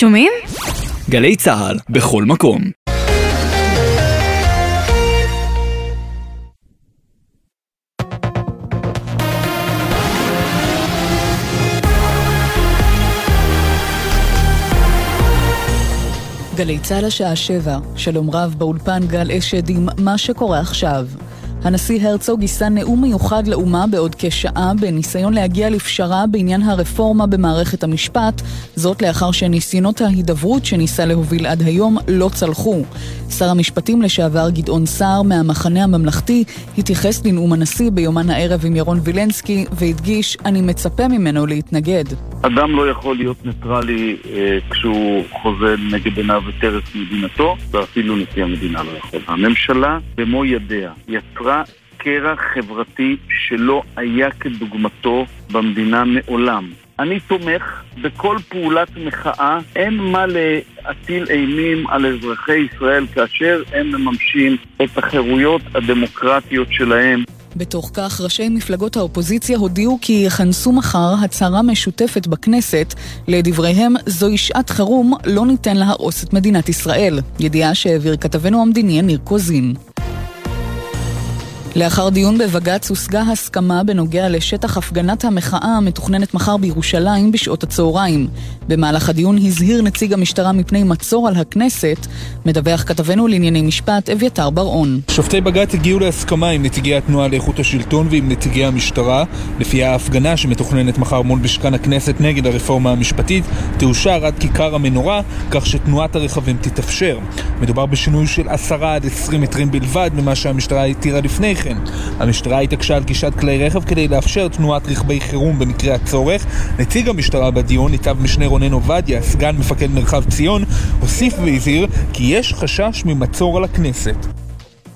שומעים? גלי צה"ל, בכל מקום. גלי צה"ל השעה שבע, שלום רב באולפן גל אשד עם מה שקורה עכשיו. הנשיא הרצוג יישא נאום מיוחד לאומה בעוד כשעה בניסיון להגיע לפשרה בעניין הרפורמה במערכת המשפט, זאת לאחר שניסיונות ההידברות שניסה להוביל עד היום לא צלחו. שר המשפטים לשעבר גדעון סער מהמחנה הממלכתי התייחס לנאום הנשיא ביומן הערב עם ירון וילנסקי והדגיש, אני מצפה ממנו להתנגד. אדם לא יכול להיות ניטרלי אה, כשהוא חוזה נגד עיניו את ערש מדינתו, ואפילו נשיא המדינה לא יכול. הממשלה במו ידיה יצרה קרע חברתי שלא היה כדוגמתו במדינה מעולם. אני תומך בכל פעולת מחאה, אין מה להטיל אימים על אזרחי ישראל כאשר הם מממשים את החירויות הדמוקרטיות שלהם. בתוך כך, ראשי מפלגות האופוזיציה הודיעו כי יכנסו מחר הצהרה משותפת בכנסת. לדבריהם, זוהי שעת חירום, לא ניתן להרוס את מדינת ישראל. ידיעה שהעביר כתבנו המדיני ניר קוזין. לאחר דיון בבג"ץ הושגה הסכמה בנוגע לשטח הפגנת המחאה המתוכננת מחר בירושלים בשעות הצהריים. במהלך הדיון הזהיר נציג המשטרה מפני מצור על הכנסת, מדווח כתבנו לענייני משפט אביתר בר-און. שופטי בג"ץ הגיעו להסכמה עם נציגי התנועה לאיכות השלטון ועם נציגי המשטרה, לפי ההפגנה שמתוכננת מחר מול משכן הכנסת נגד הרפורמה המשפטית, תאושר עד כיכר המנורה, כך שתנועת הרכבים תתאפשר. מדובר בשינוי של עשרה עד עשרים מטרים בלבד ממה שהמשטרה התירה לפני כן. המשטרה התעקשה על גישת כלי רכב כדי לאפשר תנועת רכבי חירום במקרה הצורך. נציג המשטרה בדיון, ניצב משנה רונן עובדיה, סגן מפקד מרחב ציון, הוסיף והזהיר כי יש חשש ממצור על הכנסת.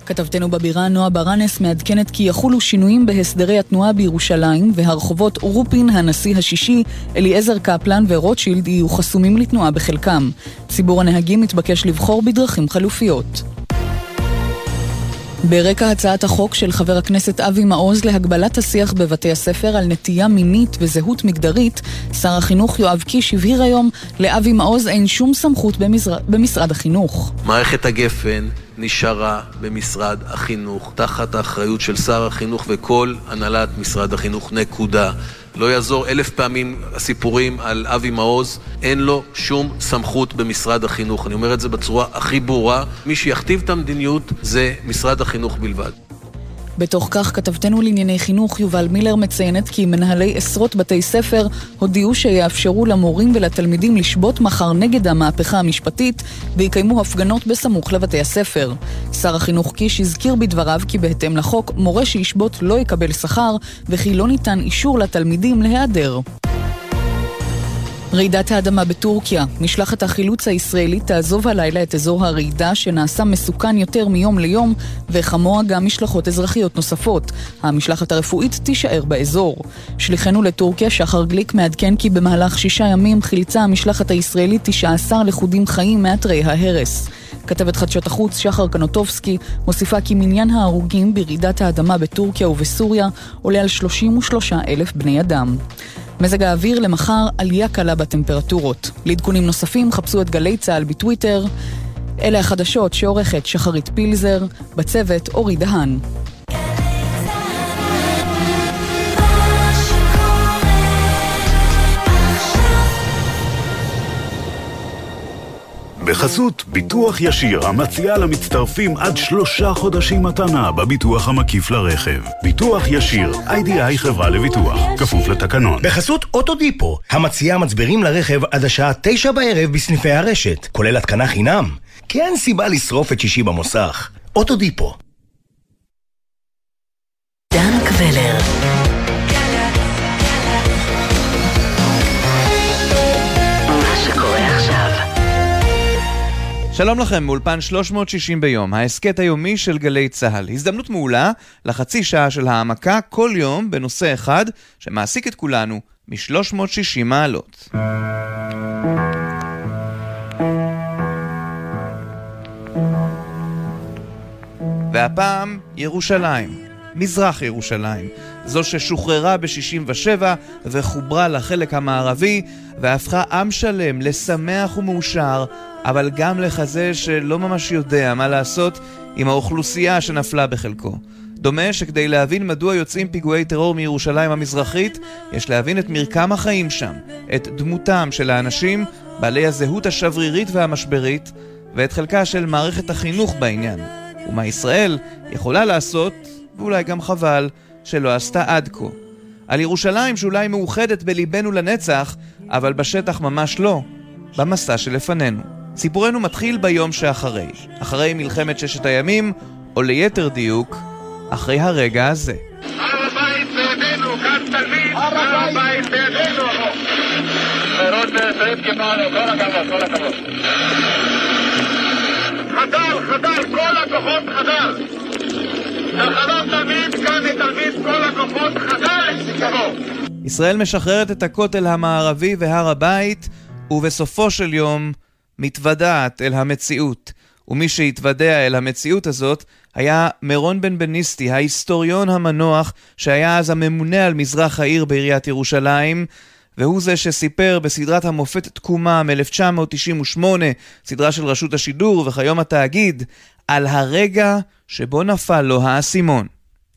כתבתנו בבירה נועה ברנס מעדכנת כי יחולו שינויים בהסדרי התנועה בירושלים והרחובות רופין הנשיא השישי, אליעזר קפלן ורוטשילד יהיו חסומים לתנועה בחלקם. ציבור הנהגים מתבקש לבחור בדרכים חלופיות. ברקע הצעת החוק של חבר הכנסת אבי מעוז להגבלת השיח בבתי הספר על נטייה מינית וזהות מגדרית, שר החינוך יואב קיש הבהיר היום, לאבי מעוז אין שום סמכות במזר... במשרד החינוך. מערכת הגפן נשארה במשרד החינוך, תחת האחריות של שר החינוך וכל הנהלת משרד החינוך, נקודה. לא יעזור אלף פעמים הסיפורים על אבי מעוז, אין לו שום סמכות במשרד החינוך. אני אומר את זה בצורה הכי ברורה, מי שיכתיב את המדיניות זה משרד החינוך בלבד. בתוך כך, כתבתנו לענייני חינוך יובל מילר מציינת כי מנהלי עשרות בתי ספר הודיעו שיאפשרו למורים ולתלמידים לשבות מחר נגד המהפכה המשפטית ויקיימו הפגנות בסמוך לבתי הספר. שר החינוך קיש הזכיר בדבריו כי בהתאם לחוק, מורה שישבות לא יקבל שכר וכי לא ניתן אישור לתלמידים להיעדר. רעידת האדמה בטורקיה. משלחת החילוץ הישראלית תעזוב הלילה את אזור הרעידה שנעשה מסוכן יותר מיום ליום וכמוה גם משלחות אזרחיות נוספות. המשלחת הרפואית תישאר באזור. שליחנו לטורקיה, שחר גליק, מעדכן כי במהלך שישה ימים חילצה המשלחת הישראלית 19 לכודים חיים מאתרי ההרס. כתבת חדשות החוץ שחר קנוטובסקי מוסיפה כי מניין ההרוגים ברעידת האדמה בטורקיה ובסוריה עולה על 33 אלף בני אדם. מזג האוויר למחר עלייה קלה בטמפרטורות. לעדכונים נוספים חפשו את גלי צה"ל בטוויטר. אלה החדשות שעורכת שחרית פילזר, בצוות אורי דהן. בחסות ביטוח ישיר המציעה למצטרפים עד שלושה חודשים מתנה בביטוח המקיף לרכב. ביטוח ישיר, איי-די-איי חברה לביטוח, כפוף לתקנון. בחסות אוטודיפו, המציעה מצברים לרכב עד השעה תשע בערב בסניפי הרשת, כולל התקנה חינם. כי אין סיבה לשרוף את שישי במוסך. אוטודיפו. דן קבלר שלום לכם, מאולפן 360 ביום, ההסכת היומי של גלי צה"ל. הזדמנות מעולה לחצי שעה של העמקה כל יום בנושא אחד שמעסיק את כולנו מ-360 מעלות. והפעם, ירושלים. מזרח ירושלים, זו ששוחררה ב-67' וחוברה לחלק המערבי והפכה עם שלם לשמח ומאושר, אבל גם לכזה שלא ממש יודע מה לעשות עם האוכלוסייה שנפלה בחלקו. דומה שכדי להבין מדוע יוצאים פיגועי טרור מירושלים המזרחית, יש להבין את מרקם החיים שם, את דמותם של האנשים בעלי הזהות השברירית והמשברית, ואת חלקה של מערכת החינוך בעניין, ומה ישראל יכולה לעשות, ואולי גם חבל, שלא עשתה עד כה. על ירושלים שאולי מאוחדת בליבנו לנצח, אבל בשטח ממש לא, במסע שלפנינו. סיפורנו מתחיל ביום שאחרי, אחרי מלחמת ששת הימים, או ליתר דיוק, אחרי הרגע הזה. חדר, חדר, כל הכוחות חדר. ישראל משחררת את הכותל המערבי והר הבית, ובסופו של יום מתוודעת אל המציאות. ומי שהתוודע אל המציאות הזאת היה מירון בן בניסטי, ההיסטוריון המנוח שהיה אז הממונה על מזרח העיר בעיריית ירושלים, והוא זה שסיפר בסדרת המופת תקומה מ-1998, סדרה של רשות השידור וכיום התאגיד, על הרגע שבו נפל לו האסימון.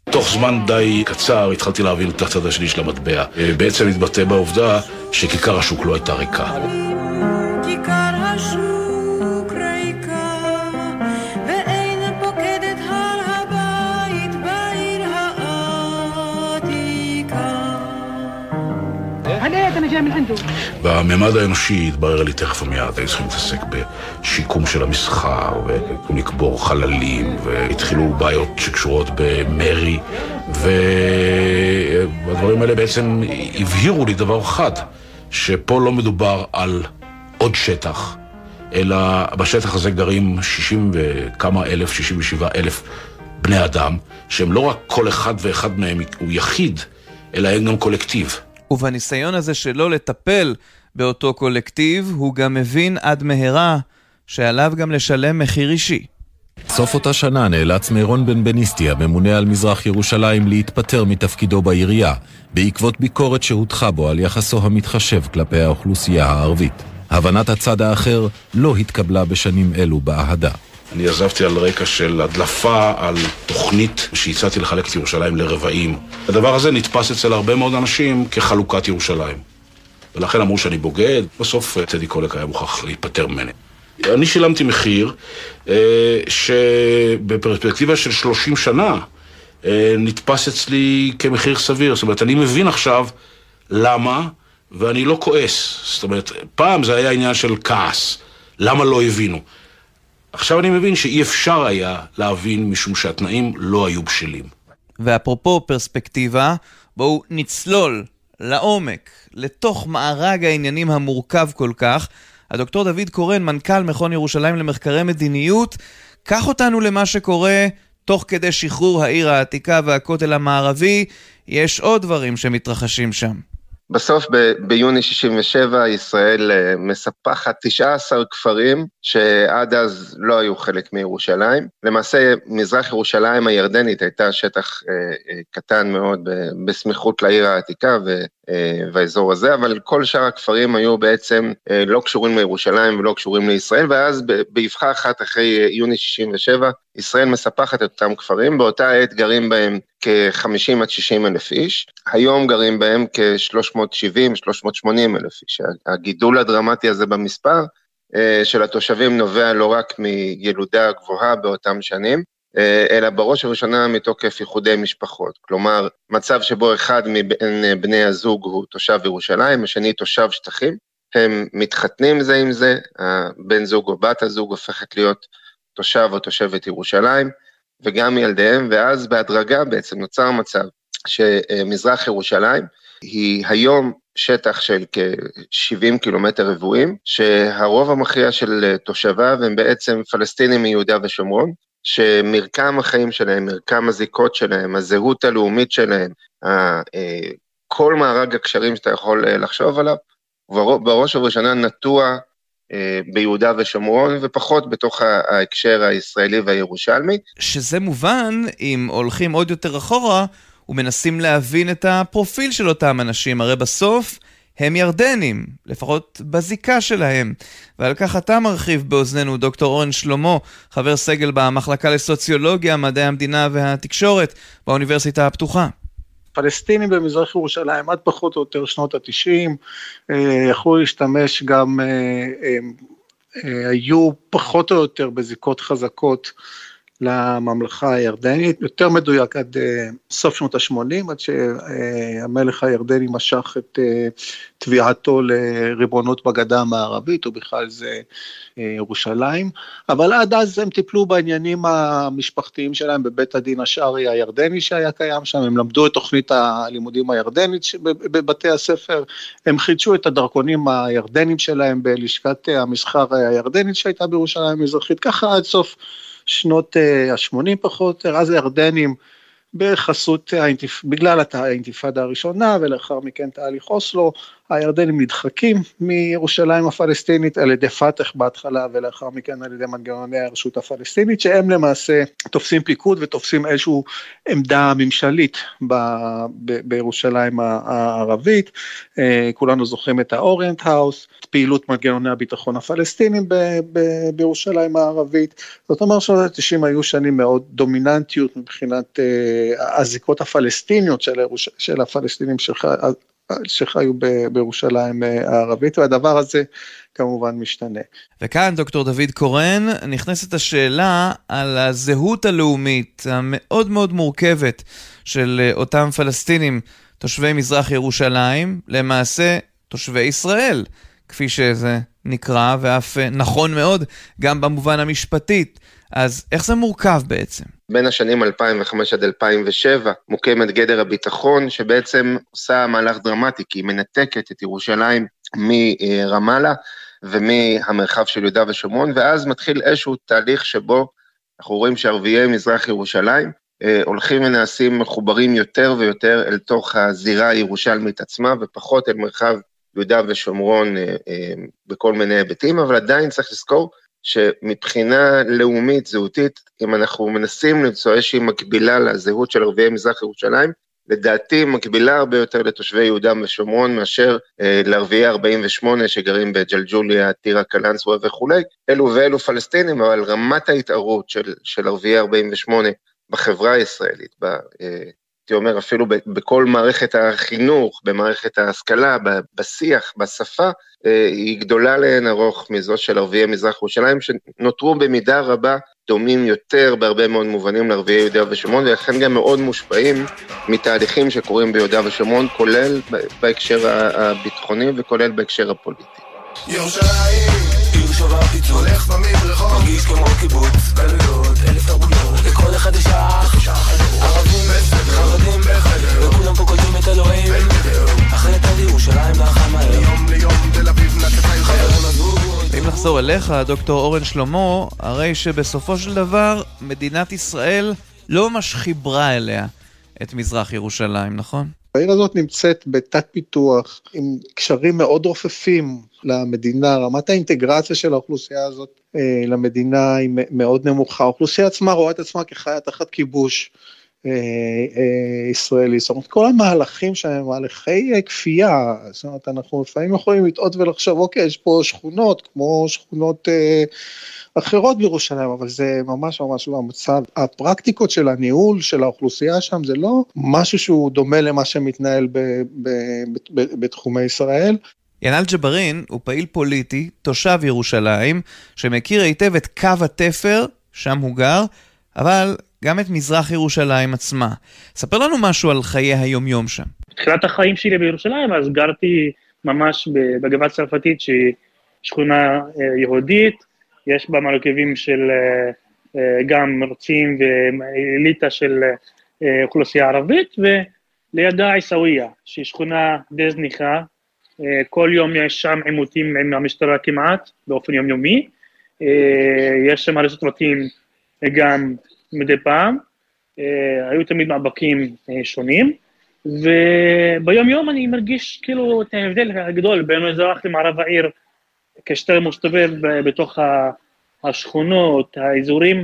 תוך זמן די קצר התחלתי להבין את הצד השני של המטבע. בעצם התבטא בעובדה שכיכר השוק לא הייתה ריקה. כיכר השוק בממד האנושי התברר לי תכף ומיד, היו צריכים להתעסק בשיקום של המסחר, ולקבור חללים, והתחילו בעיות שקשורות במרי, והדברים האלה בעצם הבהירו לי דבר אחד, שפה לא מדובר על עוד שטח, אלא בשטח הזה גרים 60 וכמה אלף, 67 אלף בני אדם, שהם לא רק כל אחד ואחד מהם הוא יחיד, אלא הם גם קולקטיב. ובניסיון הזה שלו לטפל באותו קולקטיב, הוא גם מבין עד מהרה שעליו גם לשלם מחיר אישי. סוף אותה שנה נאלץ מירון בן בניסטי, הממונה על מזרח ירושלים, להתפטר מתפקידו בעירייה, בעקבות ביקורת שהוטחה בו על יחסו המתחשב כלפי האוכלוסייה הערבית. הבנת הצד האחר לא התקבלה בשנים אלו באהדה. אני עזבתי על רקע של הדלפה על תוכנית שהצעתי לחלק את ירושלים לרבעים. הדבר הזה נתפס אצל הרבה מאוד אנשים כחלוקת ירושלים. ולכן אמרו שאני בוגד, בסוף טדי קולק היה מוכרח להיפטר ממני. אני שילמתי מחיר אה, שבפרספקטיבה של 30 שנה אה, נתפס אצלי כמחיר סביר. זאת אומרת, אני מבין עכשיו למה, ואני לא כועס. זאת אומרת, פעם זה היה עניין של כעס. למה לא הבינו? עכשיו אני מבין שאי אפשר היה להבין משום שהתנאים לא היו בשלים. ואפרופו פרספקטיבה, בואו נצלול לעומק, לתוך מארג העניינים המורכב כל כך. הדוקטור דוד קורן, מנכ"ל מכון ירושלים למחקרי מדיניות, קח אותנו למה שקורה תוך כדי שחרור העיר העתיקה והכותל המערבי. יש עוד דברים שמתרחשים שם. בסוף ב- ביוני 67 ישראל uh, מספחת 19 כפרים שעד אז לא היו חלק מירושלים. למעשה מזרח ירושלים הירדנית הייתה שטח uh, uh, קטן מאוד בסמיכות לעיר העתיקה והאזור הזה, אבל כל שאר הכפרים היו בעצם לא קשורים לירושלים ולא קשורים לישראל, ואז באבחה אחת אחרי יוני 67 ישראל מספחת את אותם כפרים, באותה עת גרים בהם כ-50 עד 60 אלף איש, היום גרים בהם כ-370-380 אלף איש. הגידול הדרמטי הזה במספר של התושבים נובע לא רק מילודה גבוהה באותם שנים, אלא בראש ובראשונה מתוקף איחודי משפחות. כלומר, מצב שבו אחד מבין בני הזוג הוא תושב ירושלים, השני תושב שטחים, הם מתחתנים זה עם זה, הבן זוג או בת הזוג הופכת להיות תושב או תושבת ירושלים, וגם ילדיהם, ואז בהדרגה בעצם נוצר מצב שמזרח ירושלים היא היום שטח של כ-70 קילומטר רבועים, שהרוב המכריע של תושביו הם בעצם פלסטינים מיהודה ושומרון, שמרקם החיים שלהם, מרקם הזיקות שלהם, הזהות הלאומית שלהם, כל מארג הקשרים שאתה יכול לחשוב עליו, בראש ובראשונה נטוע אה, ביהודה ושומרון, ופחות בתוך ההקשר הישראלי והירושלמי. שזה מובן אם הולכים עוד יותר אחורה ומנסים להבין את הפרופיל של אותם אנשים. הרי בסוף הם ירדנים, לפחות בזיקה שלהם. ועל כך אתה מרחיב באוזנינו, דוקטור אורן שלמה, חבר סגל במחלקה לסוציולוגיה, מדעי המדינה והתקשורת באוניברסיטה הפתוחה. פלסטינים במזרח ירושלים עד פחות או יותר שנות התשעים, אה, יכלו להשתמש גם, אה, אה, היו פחות או יותר בזיקות חזקות לממלכה הירדנית, יותר מדויק עד סוף שנות ה-80, עד שהמלך הירדני משך את תביעתו לריבונות בגדה המערבית, ובכלל זה ירושלים, אבל עד אז הם טיפלו בעניינים המשפחתיים שלהם בבית הדין השרעי הירדני שהיה קיים שם, הם למדו את תוכנית הלימודים הירדנית בבתי הספר, הם חידשו את הדרכונים הירדנים שלהם בלשכת המסחר הירדנית שהייתה בירושלים המזרחית, ככה עד סוף שנות ה-80 פחות, אז הירדנים בחסות. בגלל האינתיפאדה הראשונה ולאחר מכן תהליך אוסלו, הירדנים נדחקים מירושלים הפלסטינית על ידי פת"ח בהתחלה ולאחר מכן על ידי מנגנוני הרשות הפלסטינית שהם למעשה תופסים פיקוד ותופסים איזושהי עמדה ממשלית ב... ב... בירושלים הערבית, כולנו זוכרים את האוריינט האוס, פעילות מנגנוני הביטחון הפלסטינים ב... ב... בירושלים הערבית, זאת אומרת שנות ה-90 היו שנים מאוד דומיננטיות מבחינת הזיקות הפלסטיניות של, הירוש... של הפלסטינים שלך. שחיו בירושלים הערבית, והדבר הזה כמובן משתנה. וכאן, דוקטור דוד קורן, נכנסת השאלה על הזהות הלאומית המאוד מאוד מורכבת של אותם פלסטינים, תושבי מזרח ירושלים, למעשה תושבי ישראל, כפי שזה נקרא, ואף נכון מאוד, גם במובן המשפטית. אז איך זה מורכב בעצם? בין השנים 2005 עד 2007 מוקמת גדר הביטחון, שבעצם עושה מהלך דרמטי, כי היא מנתקת את ירושלים מרמאללה ומהמרחב של יהודה ושומרון, ואז מתחיל איזשהו תהליך שבו אנחנו רואים שערביי מזרח ירושלים הולכים ונעשים מחוברים יותר ויותר אל תוך הזירה הירושלמית עצמה, ופחות אל מרחב יהודה ושומרון בכל מיני היבטים, אבל עדיין צריך לזכור שמבחינה לאומית, זהותית, אם אנחנו מנסים למצוא איזושהי מקבילה לזהות של ערביי מזרח ירושלים, לדעתי מקבילה הרבה יותר לתושבי יהודה ושומרון מאשר אה, לערביי 48 שגרים בג'לג'וליה, טירה, קלנסווה וכולי, אלו ואלו פלסטינים, אבל רמת ההתערות של, של ערביי 48 בחברה הישראלית, ב, אה, הייתי אומר אפילו בכל מערכת החינוך, במערכת ההשכלה, בשיח, בשפה, היא גדולה לאין ארוך מזו של ערביי מזרח ירושלים, שנותרו במידה רבה דומים יותר בהרבה מאוד מובנים לערביי יהודה ושומרון, ולכן גם מאוד מושפעים מתהליכים שקורים ביהודה ושומרון, כולל בהקשר הביטחוני וכולל בהקשר הפוליטי. ירושלים, שווה פיצול, הולך במדרחוב, מרגיש כמו קיבוץ, גלויות, אלף תרבויות, לכל אחד יש שעה, ערבים, חרדים, וכולם פה קולטים את אלוהים, אחרת על ירושלים נחם מהר, ליום ליום תל אביב נתתה חברים עזבו ואם נחזור אליך, דוקטור אורן שלמה, הרי שבסופו של דבר מדינת ישראל לא ממש חיברה אליה את מזרח ירושלים, נכון? העיר הזאת נמצאת בתת פיתוח, עם קשרים מאוד רופפים למדינה, רמת האינטגרציה של האוכלוסייה הזאת אה, למדינה היא מאוד נמוכה. האוכלוסייה עצמה רואה את עצמה כחיה תחת כיבוש אה, אה, ישראלי. זאת אומרת, כל המהלכים שהם מהלכי כפייה, זאת אומרת, אנחנו לפעמים יכולים לטעות ולחשוב, אוקיי, יש פה שכונות, כמו שכונות... אחרות בירושלים, אבל זה ממש ממש לא המצב. הפרקטיקות של הניהול של האוכלוסייה שם זה לא משהו שהוא דומה למה שמתנהל ב, בתחומי ישראל. ינאל ג'בארין הוא פעיל פוליטי, תושב ירושלים, שמכיר היטב את קו התפר, שם הוא גר, אבל גם את מזרח ירושלים עצמה. ספר לנו משהו על חיי היומיום שם. בתחילת החיים שלי בירושלים, אז גרתי ממש בגבעת צרפתית, שהיא שכונה יהודית, יש בה מרכיבים של גם מרצים ואליטה של אוכלוסייה ערבית, ולידה עיסאוויה, שהיא שכונה די זניחה, כל יום יש שם עימותים עם המשטרה כמעט, באופן יומיומי, יש שם הריסות בתים גם מדי פעם, היו תמיד מאבקים שונים, וביום יום אני מרגיש כאילו את ההבדל הגדול בין מזרח למערב העיר, כשאתה מסתובב בתוך השכונות, האזורים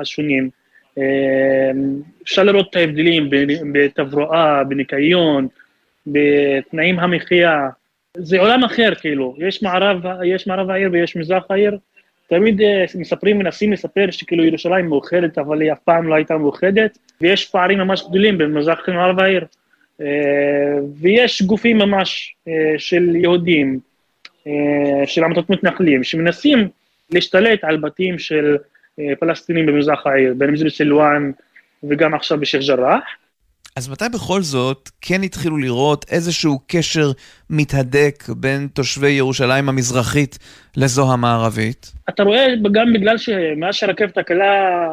השונים, אפשר לראות את ההבדלים בתברואה, בניקיון, בתנאים המחיה, זה עולם אחר כאילו, יש מערב, יש מערב העיר ויש מזרח העיר, תמיד מספרים, מנסים לספר שכאילו ירושלים מאוחדת, אבל היא אף פעם לא הייתה מאוחדת, ויש פערים ממש גדולים בין מזרח למערב העיר. ויש גופים ממש של יהודים, של עמותות מתנחלים, שמנסים להשתלט על בתים של פלסטינים במזרח העיר, בין אם זה בסילואן וגם עכשיו בשייח' ג'ראח. אז מתי בכל זאת כן התחילו לראות איזשהו קשר מתהדק בין תושבי ירושלים המזרחית לזו המערבית? אתה רואה גם בגלל שמאז שהרכבת הקלה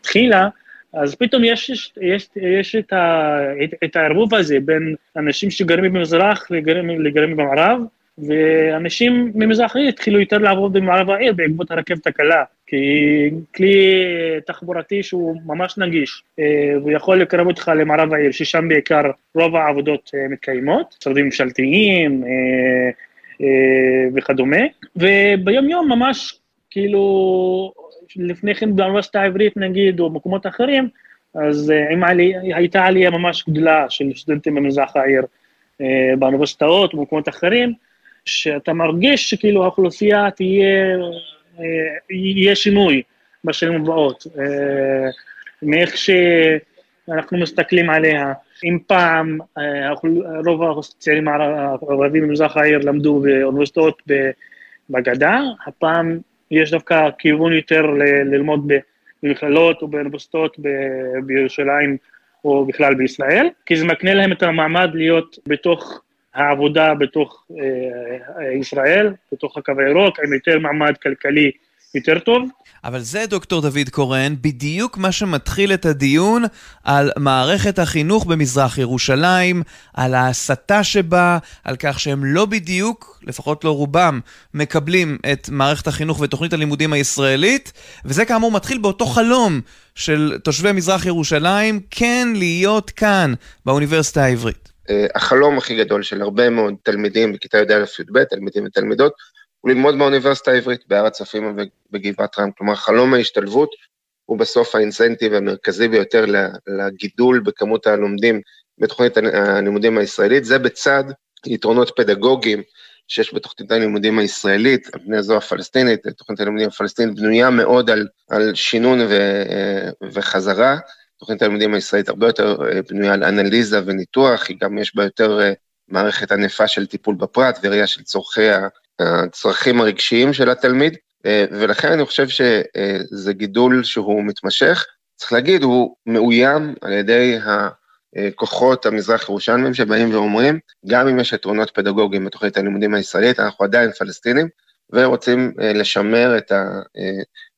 התחילה, אז פתאום יש, יש, יש את, ה, את, את הערבוב הזה בין אנשים שגרים במזרח לגרים, לגרים במערב, ואנשים ממזרח העיר התחילו יותר לעבוד במערב העיר בעקבות הרכבת הקלה, כי כלי תחבורתי שהוא ממש נגיש, והוא יכול לקרב אותך למערב העיר, ששם בעיקר רוב העבודות מתקיימות, משרדים ממשלתיים וכדומה, וביום יום ממש כאילו לפני כן באוניברסיטה העברית נגיד, או מקומות אחרים, אז עם עלי, הייתה עלייה ממש גדולה של סטודנטים במזרח העיר באוניברסיטאות ובמקומות אחרים, שאתה מרגיש שכאילו האוכלוסייה תהיה, יהיה שינוי בשנים הבאות, מאיך שאנחנו מסתכלים עליה. אם פעם רוב הצעירים הערבים במזרח העיר למדו באוניברסיטאות בגדה, הפעם יש דווקא כיוון יותר ללמוד במכללות או באוניברסיטאות בירושלים או בכלל בישראל, כי זה מקנה להם את המעמד להיות בתוך העבודה בתוך אה, ישראל, בתוך הקו הירוק, עם יותר מעמד כלכלי יותר טוב. אבל זה, דוקטור דוד קורן, בדיוק מה שמתחיל את הדיון על מערכת החינוך במזרח ירושלים, על ההסתה שבה, על כך שהם לא בדיוק, לפחות לא רובם, מקבלים את מערכת החינוך ותוכנית הלימודים הישראלית, וזה כאמור מתחיל באותו חלום של תושבי מזרח ירושלים, כן להיות כאן, באוניברסיטה העברית. החלום הכי גדול של הרבה מאוד תלמידים בכיתה י"א-י"ב, תלמידים ותלמידות, הוא ללמוד באוניברסיטה העברית בהר הצופים ובגבעת רם. כלומר, חלום ההשתלבות הוא בסוף האינסנטיב המרכזי ביותר לגידול בכמות הלומדים בתוכנית הלימודים הישראלית. זה בצד יתרונות פדגוגיים שיש בתוכנית הלימודים הישראלית, על פני זו הפלסטינית, תוכנית הלימודים הפלסטינית בנויה מאוד על, על שינון ו, וחזרה. תוכנית הלימודים הישראלית הרבה יותר בנויה על אנליזה וניתוח, היא גם יש בה יותר מערכת ענפה של טיפול בפרט וראייה של צורכי הצרכים הרגשיים של התלמיד, ולכן אני חושב שזה גידול שהוא מתמשך. צריך להגיד, הוא מאוים על ידי הכוחות המזרח ירושלמים שבאים ואומרים, גם אם יש יתרונות פדגוגיים בתוכנית הלימודים הישראלית, אנחנו עדיין פלסטינים, ורוצים לשמר את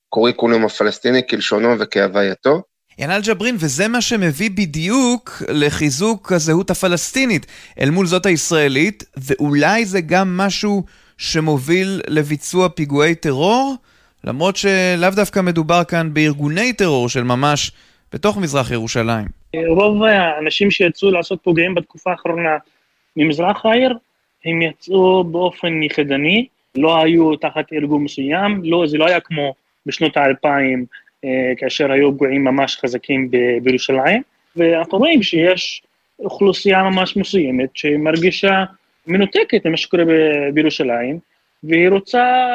הקוריקולום הפלסטיני כלשונו וכהווייתו. ינאל ג'ברין, וזה מה שמביא בדיוק לחיזוק הזהות הפלסטינית. אל מול זאת הישראלית, ואולי זה גם משהו שמוביל לביצוע פיגועי טרור, למרות שלאו דווקא מדובר כאן בארגוני טרור של ממש בתוך מזרח ירושלים. רוב האנשים שיצאו לעשות פוגעים בתקופה האחרונה ממזרח העיר, הם יצאו באופן יחידני, לא היו תחת ארגון מסוים, לא, זה לא היה כמו בשנות האלפיים, כאשר היו פגועים ממש חזקים בירושלים, ואנחנו רואים שיש אוכלוסייה ממש מסוימת שמרגישה מנותקת ממה שקורה בירושלים, והיא רוצה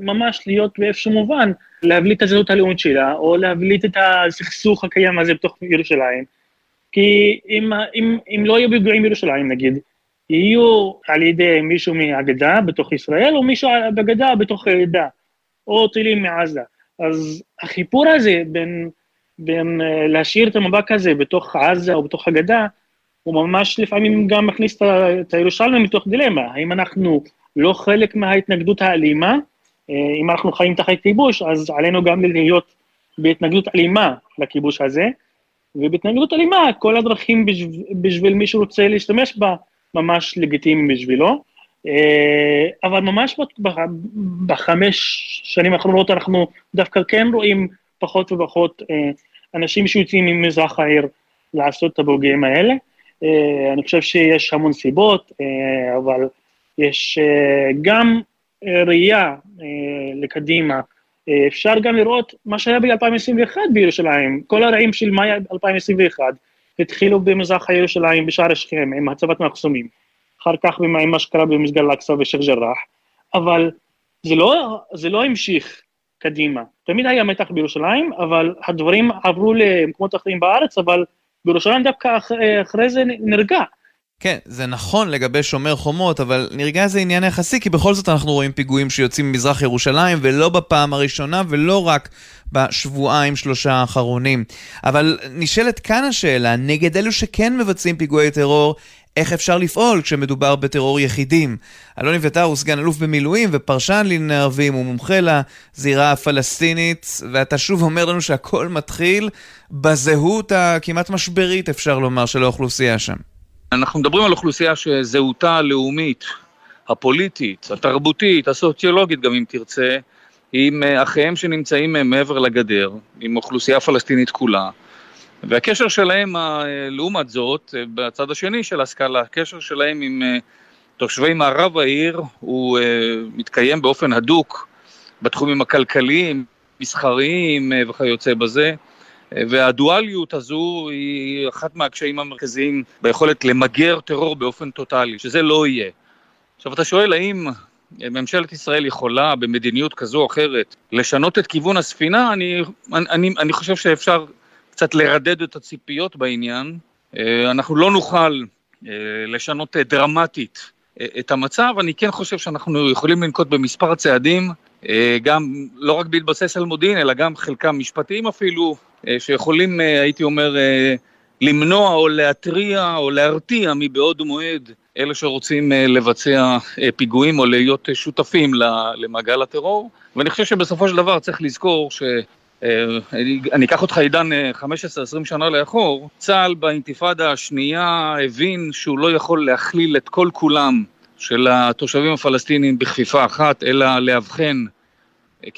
ממש להיות באיזשהו מובן, להבליט את הזהות הלאומית שלה, או להבליט את הסכסוך הקיים הזה בתוך ירושלים. כי אם, אם, אם לא יהיו פיגועים בירושלים נגיד, יהיו על ידי מישהו מהגדה בתוך ישראל, או מישהו בגדה בתוך העדה, או טילים מעזה. אז החיפור הזה בין, בין להשאיר את המבק הזה בתוך עזה או בתוך הגדה, הוא ממש לפעמים גם מכניס את הירושלמים מתוך דילמה, האם אנחנו לא חלק מההתנגדות האלימה, אם אנחנו חיים תחת כיבוש, אז עלינו גם להיות בהתנגדות אלימה לכיבוש הזה, ובהתנגדות אלימה, כל הדרכים בשביל, בשביל מי שרוצה להשתמש בה, ממש לגיטימיים בשבילו. אבל ממש בחמש שנים האחרונות אנחנו דווקא כן רואים פחות ופחות אנשים שיוצאים ממזרח העיר לעשות את הבוגרים האלה. אני חושב שיש המון סיבות, אבל יש אה, גם אה, ראייה אה, לקדימה. אה, אפשר גם לראות מה שהיה ב-2021 בירושלים, כל הרעים של מאי 2021 התחילו במזרח ירושלים בשער השכם עם הצבת מחסומים, אחר כך עם מה שקרה במסגד אל-אקצא ושייח' ג'ראח, אבל זה לא, זה לא המשיך קדימה. תמיד היה מתח בירושלים, אבל הדברים עברו למקומות אחרים בארץ, אבל בירושלים דווקא אח, אחרי זה נרגע. כן, זה נכון לגבי שומר חומות, אבל נרגע זה עניין יחסי, כי בכל זאת אנחנו רואים פיגועים שיוצאים ממזרח ירושלים, ולא בפעם הראשונה, ולא רק בשבועיים שלושה האחרונים. אבל נשאלת כאן השאלה, נגד אלו שכן מבצעים פיגועי טרור, איך אפשר לפעול כשמדובר בטרור יחידים. אלון אביתר הוא סגן אלוף במילואים ופרשן לענייני ערבים, הוא מומחה לזירה הפלסטינית, ואתה שוב אומר לנו שהכל מתחיל בזהות הכמעט משברית, אפשר לומר, של האוכלוסייה שם. אנחנו מדברים על אוכלוסייה שזהותה הלאומית, הפוליטית, התרבותית, הסוציולוגית גם אם תרצה, עם אחיהם שנמצאים מעבר לגדר, עם אוכלוסייה פלסטינית כולה. והקשר שלהם, לעומת זאת, בצד השני של הסקאלה, הקשר שלהם עם תושבי מערב העיר הוא מתקיים באופן הדוק בתחומים הכלכליים, מסחריים וכיוצא בזה. והדואליות הזו היא אחת מהקשיים המרכזיים ביכולת למגר טרור באופן טוטאלי, שזה לא יהיה. עכשיו אתה שואל האם ממשלת ישראל יכולה במדיניות כזו או אחרת לשנות את כיוון הספינה, אני, אני, אני חושב שאפשר קצת לרדד את הציפיות בעניין. אנחנו לא נוכל לשנות דרמטית את המצב, אני כן חושב שאנחנו יכולים לנקוט במספר צעדים, גם לא רק בהתבסס על מודיעין, אלא גם חלקם משפטיים אפילו, שיכולים, הייתי אומר, למנוע או להתריע או להרתיע מבעוד מועד אלה שרוצים לבצע פיגועים או להיות שותפים למעגל הטרור. ואני חושב שבסופו של דבר צריך לזכור ש... אני אקח אותך עידן 15-20 שנה לאחור, צה"ל באינתיפאדה השנייה הבין שהוא לא יכול להכליל את כל כולם של התושבים הפלסטינים בכפיפה אחת, אלא לאבחן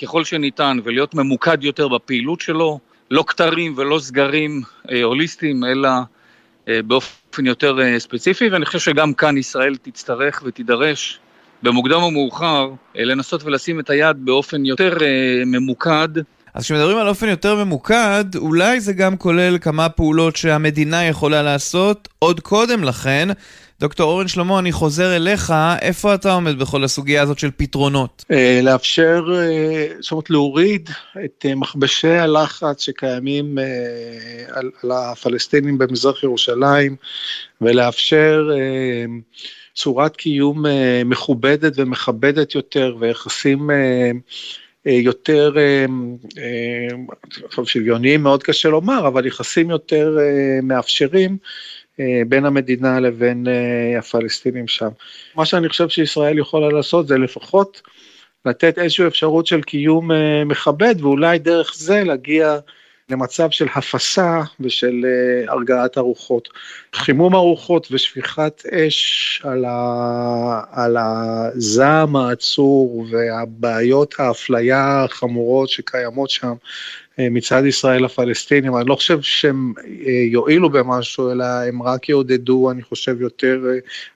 ככל שניתן ולהיות ממוקד יותר בפעילות שלו, לא כתרים ולא סגרים הוליסטיים, אלא באופן יותר ספציפי, ואני חושב שגם כאן ישראל תצטרך ותידרש במוקדם או מאוחר לנסות ולשים את היד באופן יותר ממוקד. אז כשמדברים על אופן יותר ממוקד, אולי זה גם כולל כמה פעולות שהמדינה יכולה לעשות עוד קודם לכן. דוקטור אורן שלמה, אני חוזר אליך, איפה אתה עומד בכל הסוגיה הזאת של פתרונות? לאפשר, זאת אומרת להוריד את מכבשי הלחץ שקיימים על, על הפלסטינים במזרח ירושלים, ולאפשר צורת קיום מכובדת ומכבדת יותר, ויחסים יותר, עכשיו שוויוניים מאוד קשה לומר, אבל יחסים יותר מאפשרים בין המדינה לבין הפלסטינים שם. מה שאני חושב שישראל יכולה לעשות זה לפחות לתת איזושהי אפשרות של קיום מכבד, ואולי דרך זה להגיע למצב של הפסה ושל הרגעת הרוחות. חימום הרוחות ושפיכת אש על, ה... על הזעם העצור והבעיות האפליה החמורות שקיימות שם מצד ישראל לפלסטינים, אני לא חושב שהם יועילו במשהו, אלא הם רק יעודדו, אני חושב, יותר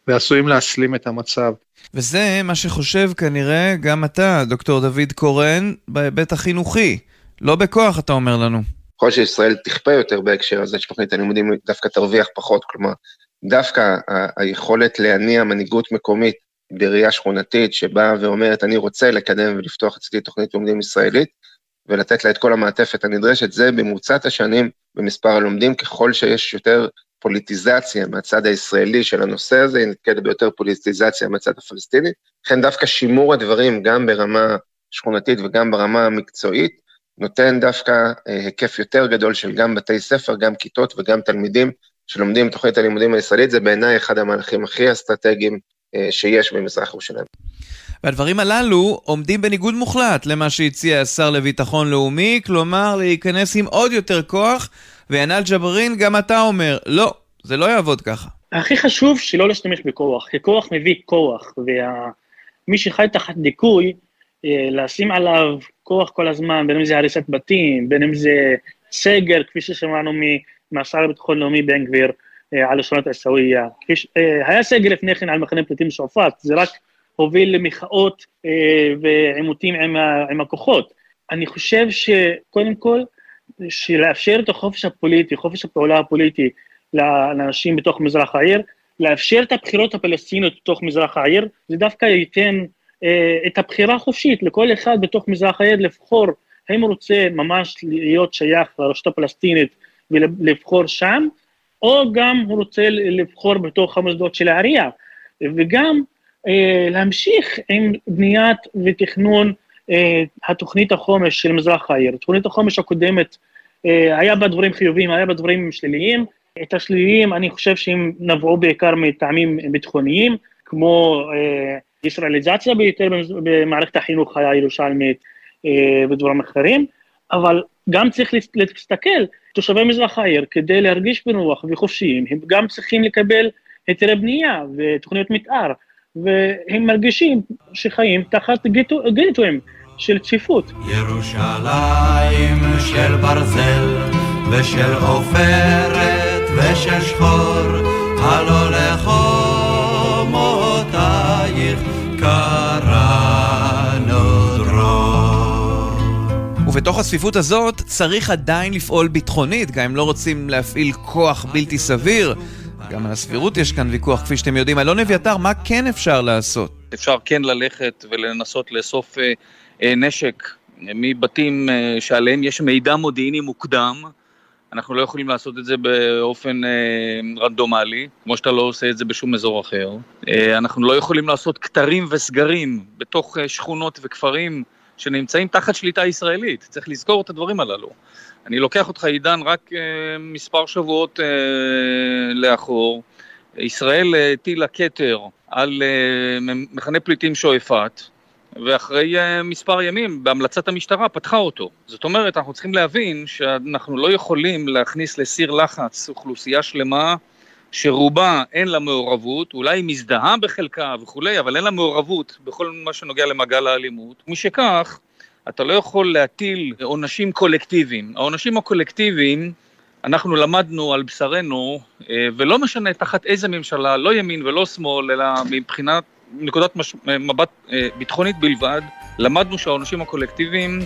ועשויים להסלים את המצב. וזה מה שחושב כנראה גם אתה, דוקטור דוד קורן, בהיבט החינוכי. לא בכוח, אתה אומר לנו. ככל שישראל תכפה יותר בהקשר הזה, שתוכנית הלימודים דווקא תרוויח פחות, כלומר, דווקא היכולת להניע מנהיגות מקומית בראייה שכונתית, שבאה ואומרת, אני רוצה לקדם ולפתוח אצלי תוכנית לימודים ישראלית, ולתת לה את כל המעטפת הנדרשת, זה בממוצעת השנים במספר הלומדים, ככל שיש יותר פוליטיזציה מהצד הישראלי של הנושא הזה, היא נתקלת ביותר פוליטיזציה מהצד הפלסטיני, לכן דווקא שימור הדברים גם ברמה שכונתית וגם ברמה המקצועית, נותן דווקא היקף יותר גדול של גם בתי ספר, גם כיתות וגם תלמידים שלומדים בתוכנית הלימודים הישראלית, זה בעיניי אחד המהלכים הכי אסטרטגיים שיש במזרח ירושלים. והדברים הללו עומדים בניגוד מוחלט למה שהציע השר לביטחון לאומי, כלומר להיכנס עם עוד יותר כוח, וינאל ג'בארין, גם אתה אומר, לא, זה לא יעבוד ככה. הכי חשוב שלא להשתמש בכוח, כי כוח מביא כוח, ומי שחי תחת דיכוי, לשים עליו כוח כל הזמן, בין אם זה הריסת בתים, בין אם זה סגר, כפי ששמענו מהשר לביטחון לאומי בן גביר, על שכונת עיסאוויה. היה סגר לפני כן על מחנה פליטים שועפאט, זה רק הוביל למחאות אה, ועימותים עם, עם הכוחות. אני חושב שקודם כל, שלאפשר את החופש הפוליטי, חופש הפעולה הפוליטי לאנשים בתוך מזרח העיר, לאפשר את הבחירות הפלסטיניות בתוך מזרח העיר, זה דווקא ייתן אה, את הבחירה החופשית לכל אחד בתוך מזרח העיר לבחור האם הוא רוצה ממש להיות שייך לרשות הפלסטינית ולבחור שם, או גם הוא רוצה לבחור בתוך המוסדות של העירייה, וגם אה, להמשיך עם בניית ותכנון אה, התוכנית החומש של מזרח העיר. תוכנית החומש הקודמת, אה, היה בה דברים חיוביים, היה בה דברים שליליים. את השליליים, אני חושב שהם נבעו בעיקר מטעמים ביטחוניים, כמו אה, ישראליזציה ביותר במערכת החינוך הירושלמית אה, ודברים אחרים, אבל גם צריך להסתכל, תושבי מזרח העיר, כדי להרגיש בנוח וחופשיים, הם גם צריכים לקבל היתרי בנייה ותוכניות מתאר, והם מרגישים שחיים תחת גיטויים של צפיפות. ירושלים של ברזל ושל עופרת ושל שחור, הלא לחומותייך ובתוך הצפיפות הזאת צריך עדיין לפעול ביטחונית, גם אם לא רוצים להפעיל כוח בלתי סביר. גם על הסבירות יש כאן ויכוח, כפי שאתם יודעים. אלון אביתר, מה כן אפשר לעשות? אפשר כן ללכת ולנסות לאסוף אה, אה, נשק מבתים אה, שעליהם יש מידע מודיעיני מוקדם. אנחנו לא יכולים לעשות את זה באופן אה, רנדומלי, כמו שאתה לא עושה את זה בשום אזור אחר. אה, אנחנו לא יכולים לעשות כתרים וסגרים בתוך אה, שכונות וכפרים שנמצאים תחת שליטה ישראלית. צריך לזכור את הדברים הללו. אני לוקח אותך, עידן, רק אה, מספר שבועות אה, לאחור. ישראל הטילה כתר על אה, מחנה פליטים שועפאט, ואחרי מספר ימים, בהמלצת המשטרה, פתחה אותו. זאת אומרת, אנחנו צריכים להבין שאנחנו לא יכולים להכניס לסיר לחץ אוכלוסייה שלמה שרובה אין לה מעורבות, אולי היא מזדהה בחלקה וכולי, אבל אין לה מעורבות בכל מה שנוגע למעגל האלימות. משכך, אתה לא יכול להטיל עונשים קולקטיביים. העונשים הקולקטיביים, אנחנו למדנו על בשרנו, אה, ולא משנה תחת איזה ממשלה, לא ימין ולא שמאל, אלא מבחינת נקודת מש... מבט אה, ביטחונית בלבד, למדנו שהעונשים הקולקטיביים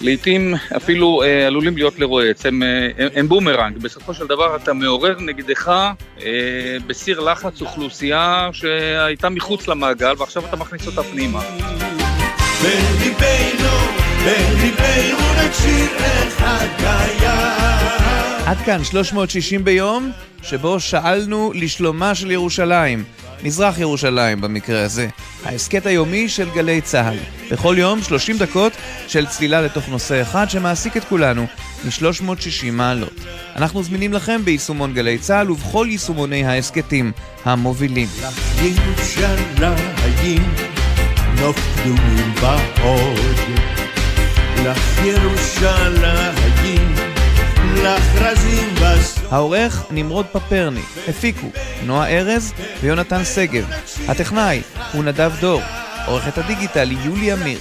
לעיתים אפילו אה, עלולים להיות לרועץ, הם, אה, הם בומרנג, בסופו של דבר אתה מעורר נגדך אה, בסיר לחץ אוכלוסייה שהייתה מחוץ למעגל ועכשיו אתה מכניס אותה פנימה. עד כאן 360 ביום, שבו שאלנו לשלומה של ירושלים. מזרח ירושלים במקרה הזה, ההסכת היומי של גלי צה"ל. בכל יום 30 דקות של צלילה לתוך נושא אחד שמעסיק את כולנו מ-360 מעלות. אנחנו זמינים לכם ביישומון גלי צה"ל ובכל יישומוני ההסכתים המובילים. לך ירושלים העורך נמרוד פפרני, הפיקו נועה ארז ויונתן שגב. הטכנאי הוא נדב דור, עורכת הדיגיטל היא יולי אמיר.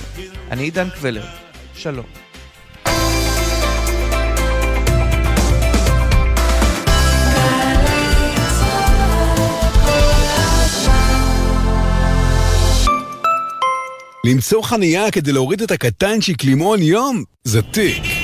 אני עידן קבלר. שלום. למצוא חניה כדי להוריד את הקטנצ'יק למעון יום? זה טיק.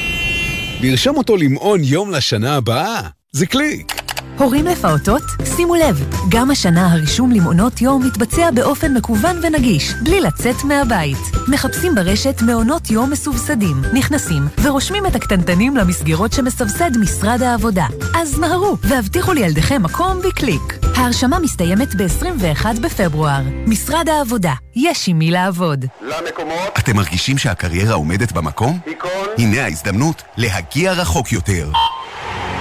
לרשום אותו למעון יום לשנה הבאה? זה קליק. הורים לפעוטות? שימו לב, גם השנה הרישום למעונות יום מתבצע באופן מקוון ונגיש, בלי לצאת מהבית. מחפשים ברשת מעונות יום מסובסדים, נכנסים ורושמים את הקטנטנים למסגרות שמסבסד משרד העבודה. אז מהרו והבטיחו לילדיכם מקום בקליק. ההרשמה מסתיימת ב-21 בפברואר. משרד העבודה, יש עם מי לעבוד. למקומות. אתם מרגישים שהקריירה עומדת במקום? היכון. הנה ההזדמנות להגיע רחוק יותר.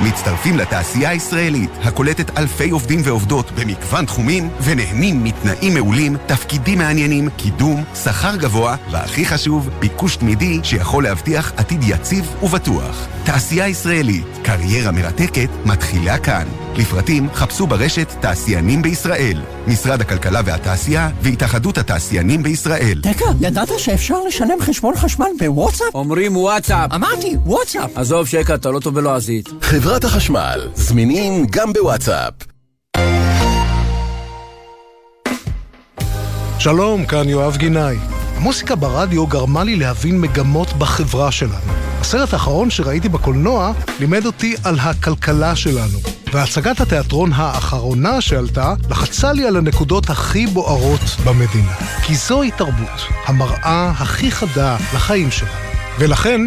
מצטרפים לתעשייה הישראלית, הקולטת אלפי עובדים ועובדות במגוון תחומים, ונהנים מתנאים מעולים, תפקידים מעניינים, קידום, שכר גבוה, והכי חשוב, ביקוש תמידי שיכול להבטיח עתיד יציב ובטוח. תעשייה ישראלית, קריירה מרתקת, מתחילה כאן. לפרטים חפשו ברשת תעשיינים בישראל, משרד הכלכלה והתעשייה והתאחדות התעשיינים בישראל. דקה, ידעת שאפשר לשלם חשבון חשמל בוואטסאפ? אומרים וואטסאפ. אמרתי, וואטסאפ. עזוב שקע, אתה לא טוב בלועזית. חברת החשמל, זמינים גם בוואטסאפ. שלום, כאן יואב גינאי. המוסיקה ברדיו גרמה לי להבין מגמות בחברה שלנו. הסרט האחרון שראיתי בקולנוע לימד אותי על הכלכלה שלנו. והצגת התיאטרון האחרונה שעלתה לחצה לי על הנקודות הכי בוערות במדינה. כי זוהי תרבות, המראה הכי חדה לחיים שלנו. ולכן,